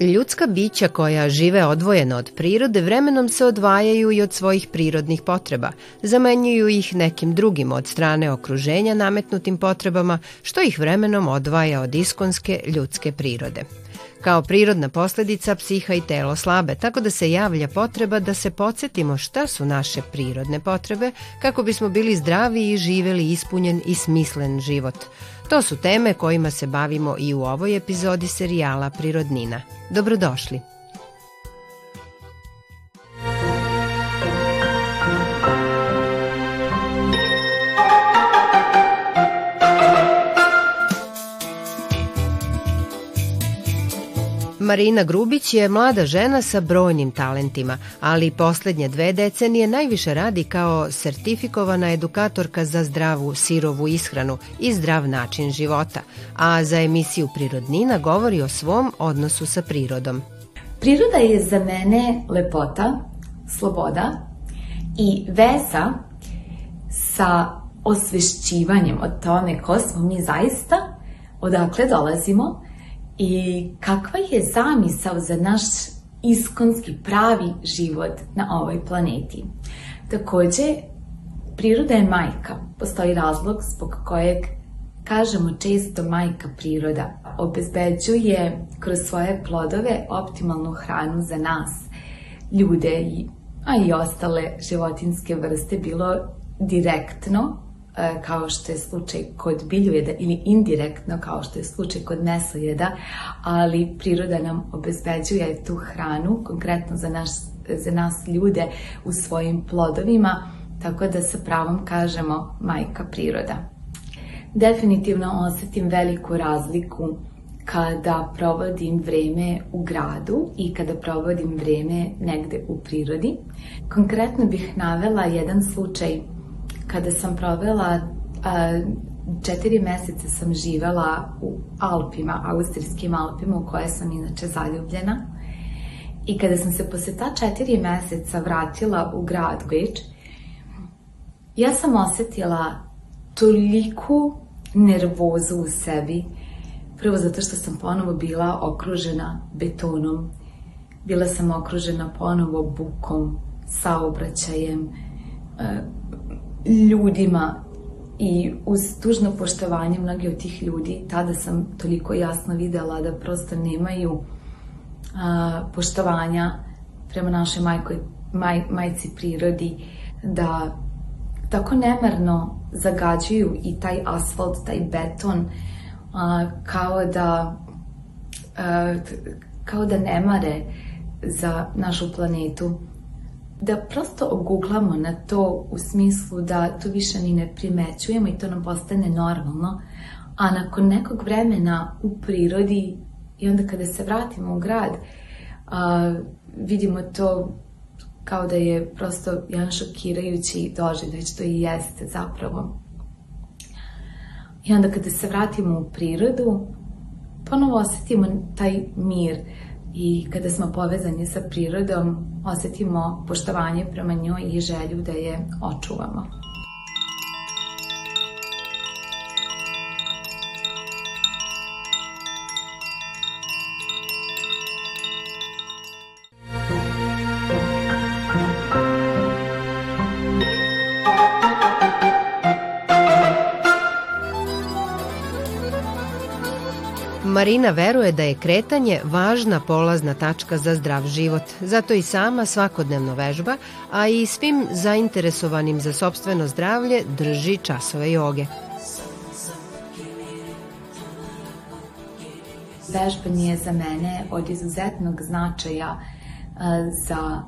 Ljudska bića koja žive odvojeno od prirode vremenom se odvajaju i od svojih prirodnih potreba, zamenjuju ih nekim drugim od strane okruženja nametnutim potrebama, što ih vremenom odvaja od iskonske ljudske prirode. Kao prirodna posledica psiha i telo slabe, tako da se javlja potreba da se podsjetimo šta su naše prirodne potrebe kako bismo bili zdravi i živeli ispunjen i smislen život – To su teme kojima se bavimo i u ovoj epizodi serijala Prirodnina. Dobrodošli! Marina Grubić je mlada žena sa brojnim talentima, ali poslednje dve decenije najviše radi kao sertifikovana edukatorka za zdravu sirovu ishranu i zdrav način života, a za emisiju Prirodnina govori o svom odnosu sa prirodom. Priroda je za mene lepota, sloboda i veza sa osvešćivanjem o tome ko smo mi zaista, odakle dolazimo i kakva je zamisao za naš iskonski pravi život na ovoj planeti. Takođe, priroda je majka. Postoji razlog zbog kojeg kažemo često majka priroda. Obezbeđuje kroz svoje plodove optimalnu hranu za nas, ljude, a i ostale životinske vrste, bilo direktno kao što je slučaj kod biljujeda ili indirektno kao što je slučaj kod mesojeda, ali priroda nam obezbeđuje tu hranu, konkretno za, naš, za nas ljude u svojim plodovima, tako da sa pravom kažemo majka priroda. Definitivno osetim veliku razliku kada provodim vreme u gradu i kada provodim vreme negde u prirodi. Konkretno bih navela jedan slučaj kada sam provela a, četiri meseca sam živela u Alpima, austrijskim Alpima u koje sam inače zaljubljena. I kada sam se posle ta četiri meseca vratila u grad Beč, ja sam osetila toliku nervozu u sebi, prvo zato što sam ponovo bila okružena betonom, bila sam okružena ponovo bukom, saobraćajem, ljudima i uz tužno poštovanje mnogi od tih ljudi, tada sam toliko jasno videla da prosto nemaju a, poštovanja prema našoj majkoj, maj, majci prirodi, da tako nemarno zagađuju i taj asfalt, taj beton, a, kao da a, kao da ne mare za našu planetu da prosto oguglamo na to u smislu da to više ni ne primećujemo i to nam postane normalno, a nakon nekog vremena u prirodi i onda kada se vratimo u grad, a, vidimo to kao da je prosto jedan šokirajući doživljaj, što i jeste zapravo. I onda kada se vratimo u prirodu, ponovo osetimo taj mir, i kada smo povezani sa prirodom osetimo poštovanje prema njoj i želju da je očuvamo. Marina veruje da je kretanje važna polazna tačka za zdrav život, zato i sama svakodnevno vežba, a i svim zainteresovanim za sobstveno zdravlje drži časove joge. Vežbanje je za mene od izuzetnog značaja za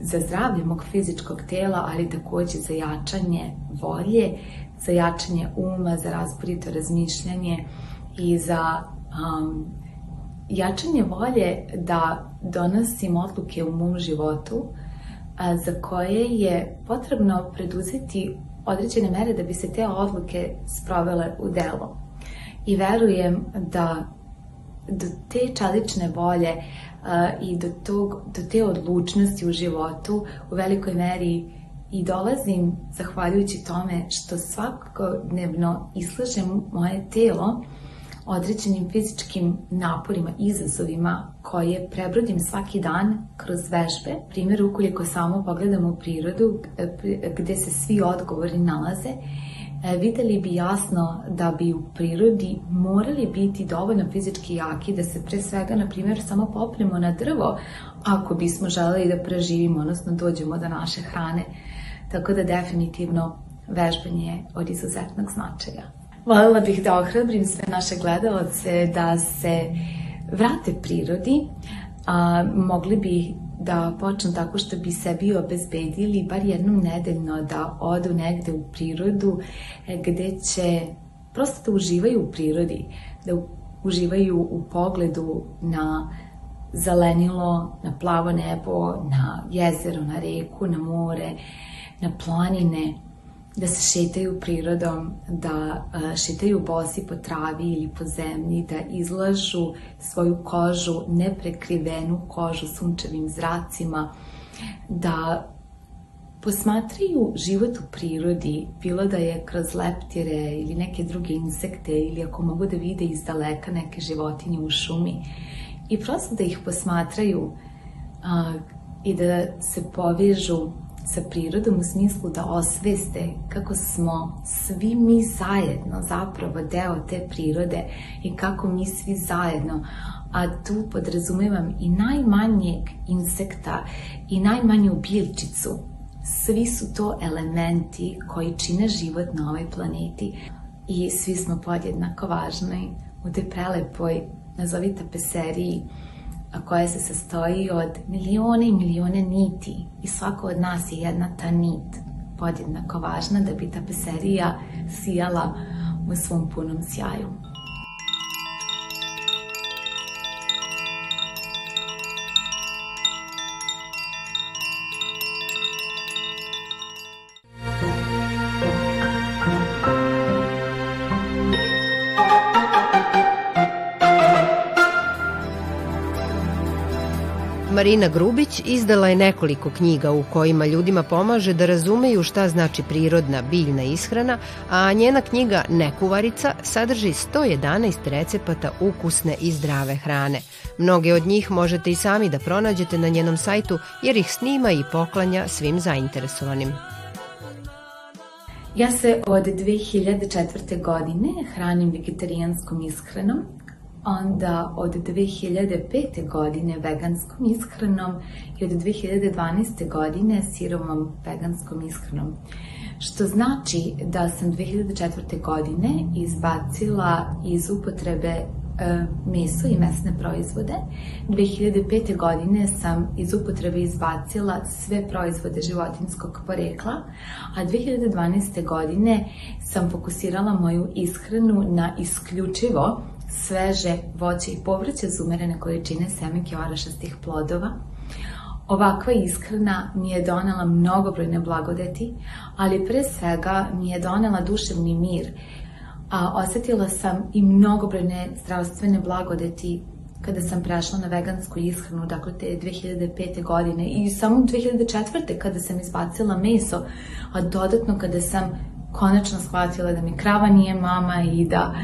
za zdravlje mog fizičkog tela, ali takođe za jačanje volje, za jačanje uma, za razborito razmišljanje i za um, jačanje volje da donosim odluke u mom životu a, za koje je potrebno preduzeti određene mere da bi se te odluke sprovele u delo. I verujem da do te čalične volje a, i do, tog, do te odlučnosti u životu u velikoj meri i dolazim zahvaljujući tome što svakodnevno islažem moje telo određenim fizičkim naporima, izazovima koje prebrodim svaki dan kroz vežbe. Primjer, ukoliko samo pogledamo prirodu gde se svi odgovori nalaze, e, videli bi jasno da bi u prirodi morali biti dovoljno fizički jaki da se pre svega, na primjer, samo popnemo na drvo ako bismo želeli da preživimo, odnosno dođemo do naše hrane. Tako da definitivno vežbanje je od izuzetnog značaja. Volela bih da ohrabrim sve naše gledalce da se vrate prirodi, a, mogli bi da počnu tako što bi sebi obezbedili bar jednom nedeljno da odu negde u prirodu e, gde će prosto da uživaju u prirodi, da uživaju u pogledu na zelenilo, na plavo nebo, na jezero, na reku, na more, na planine, da se šetaju prirodom, da šetaju bosi po travi ili po zemlji, da izlažu svoju kožu, neprekrivenu kožu sunčevim zracima, da posmatraju život u prirodi, bilo da je kroz leptire ili neke druge insekte ili ako mogu da vide iz daleka neke životinje u šumi i prosto da ih posmatraju i da se povežu sa prirodom u smislu da osveste kako smo svi mi zajedno zapravo deo te prirode i kako mi svi zajedno a tu podrazumevam i najmanjeg insekta i najmanju biljčicu. Svi su to elementi koji čine život na ovoj planeti i svi smo podjednako važni u te prelepoj, nazovi tapeseriji, a koja se sastoji od milione i milione niti i svako od nas je jedna ta nit podjednako važna da bi tapeserija sijala u svom punom sjaju. Marina Grubić izdala je nekoliko knjiga u kojima ljudima pomaže da razumeju šta znači prirodna biljna ishrana, a njena knjiga Nekuvarica sadrži 111 recepata ukusne i zdrave hrane. Mnoge od njih možete i sami da pronađete na njenom sajtu jer ih snima i poklanja svim zainteresovanim. Ja se od 2004. godine hranim vegetarijanskom ishranom onda od 2005. godine veganskom ishranom i od 2012. godine sirovom veganskom ishranom. Što znači da sam 2004. godine izbacila iz upotrebe e, meso i mesne proizvode. 2005. godine sam iz upotrebe izbacila sve proizvode životinskog porekla, a 2012. godine sam fokusirala moju ishranu na isključivo sveže voće i povrće za umerene količine semenke orašastih plodova. Ovakva ishrana mi je donela mnogobrojne blagodeti, ali pre svega mi je donela duševni mir, a osetila sam i mnogobrojne zdravstvene blagodeti kada sam prešla na vegansku ishranu, dakle te 2005. godine i samo 2004. kada sam izbacila meso, a dodatno kada sam konačno shvatila da mi krava nije mama i da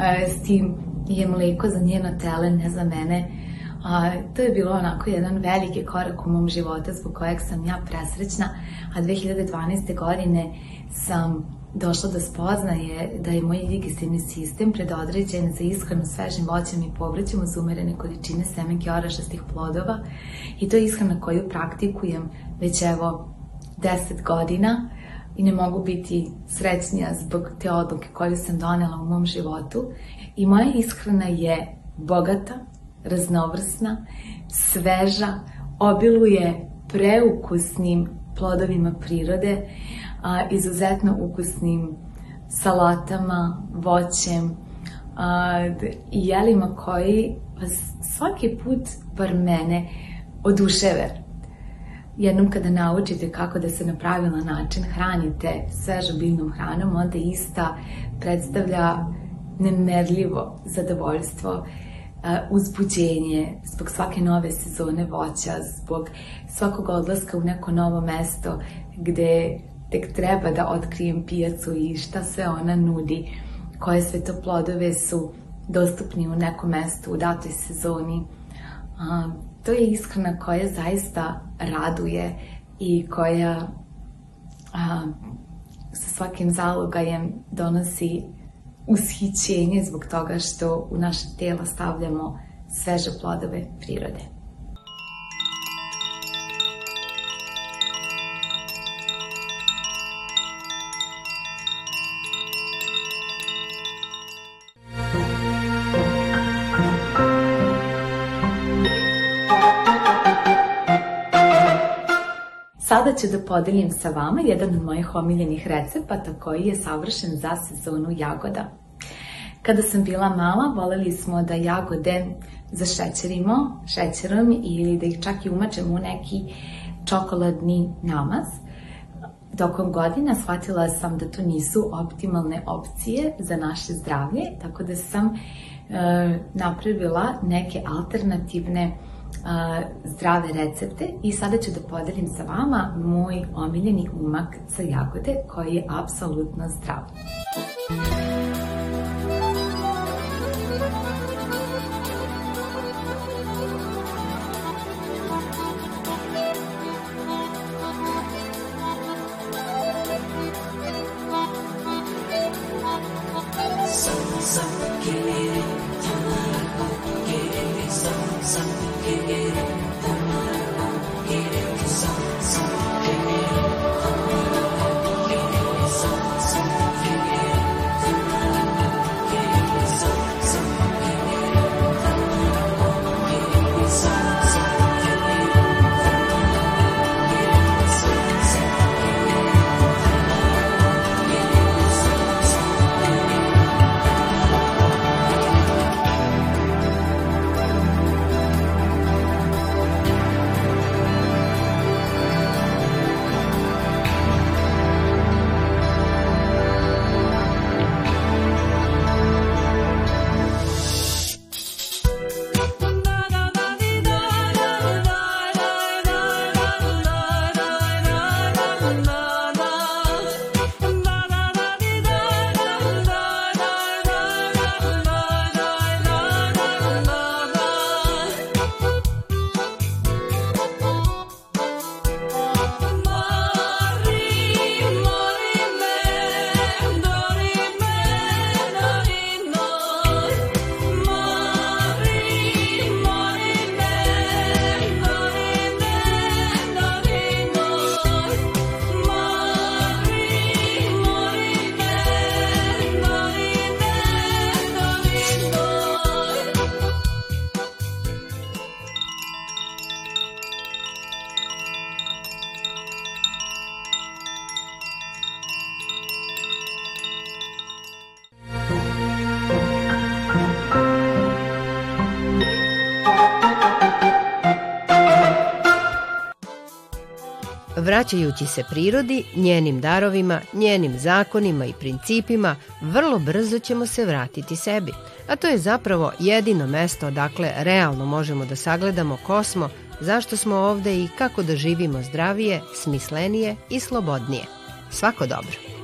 e, s tim je mleko za njeno tele, ne za mene. A, to je bilo onako jedan veliki korak u mom životu zbog kojeg sam ja presrećna, a 2012. godine sam došla do spoznaje da je moj digestivni sistem predodređen za ishranu svežim voćem i povrćem uz umerene količine semenke orašastih plodova i to je ishrana koju praktikujem već evo 10 godina i ne mogu biti srećnija zbog te odluke koju sam donela u mom životu i moja ishrana je bogata, raznovrsna, sveža, obiluje preukusnim plodovima prirode, a, izuzetno ukusnim salatama, voćem a, i jelima koji svaki put bar mene oduševe. Jednom kada naučite kako da se na pravilan način hranite svežom biljnom hranom, onda ista predstavlja nemerljivo zadovoljstvo, uzbuđenje zbog svake nove sezone voća, zbog svakog odlaska u neko novo mesto gde tek treba da otkrijem pijacu i šta sve ona nudi, koje sve to plodove su dostupni u nekom mestu u datoj sezoni. To je ishrana koja zaista raduje i koja a, sa svakim zalogajem donosi ushićenje zbog toga što u naše tela stavljamo sveže plodove prirode. Sada ću da podelim sa vama jedan od mojih omiljenih recepata koji je savršen za sezonu jagoda. Kada sam bila mala, voleli smo da jagode zašećerimo šećerom ili da ih čak i umačemo u neki čokoladni namaz. Tokom godina shvatila sam da to nisu optimalne opcije za naše zdravlje, tako da sam e, napravila neke alternativne zdrave recepte i sada ću da podelim sa vama moj omiljeni umak za jagode koji je apsolutno zdrav. love. Vraćajući se prirodi, njenim darovima, njenim zakonima i principima, vrlo brzo ćemo se vratiti sebi. A to je zapravo jedino mesto odakle realno možemo da sagledamo ko smo, zašto smo ovde i kako da živimo zdravije, smislenije i slobodnije. Svako dobro!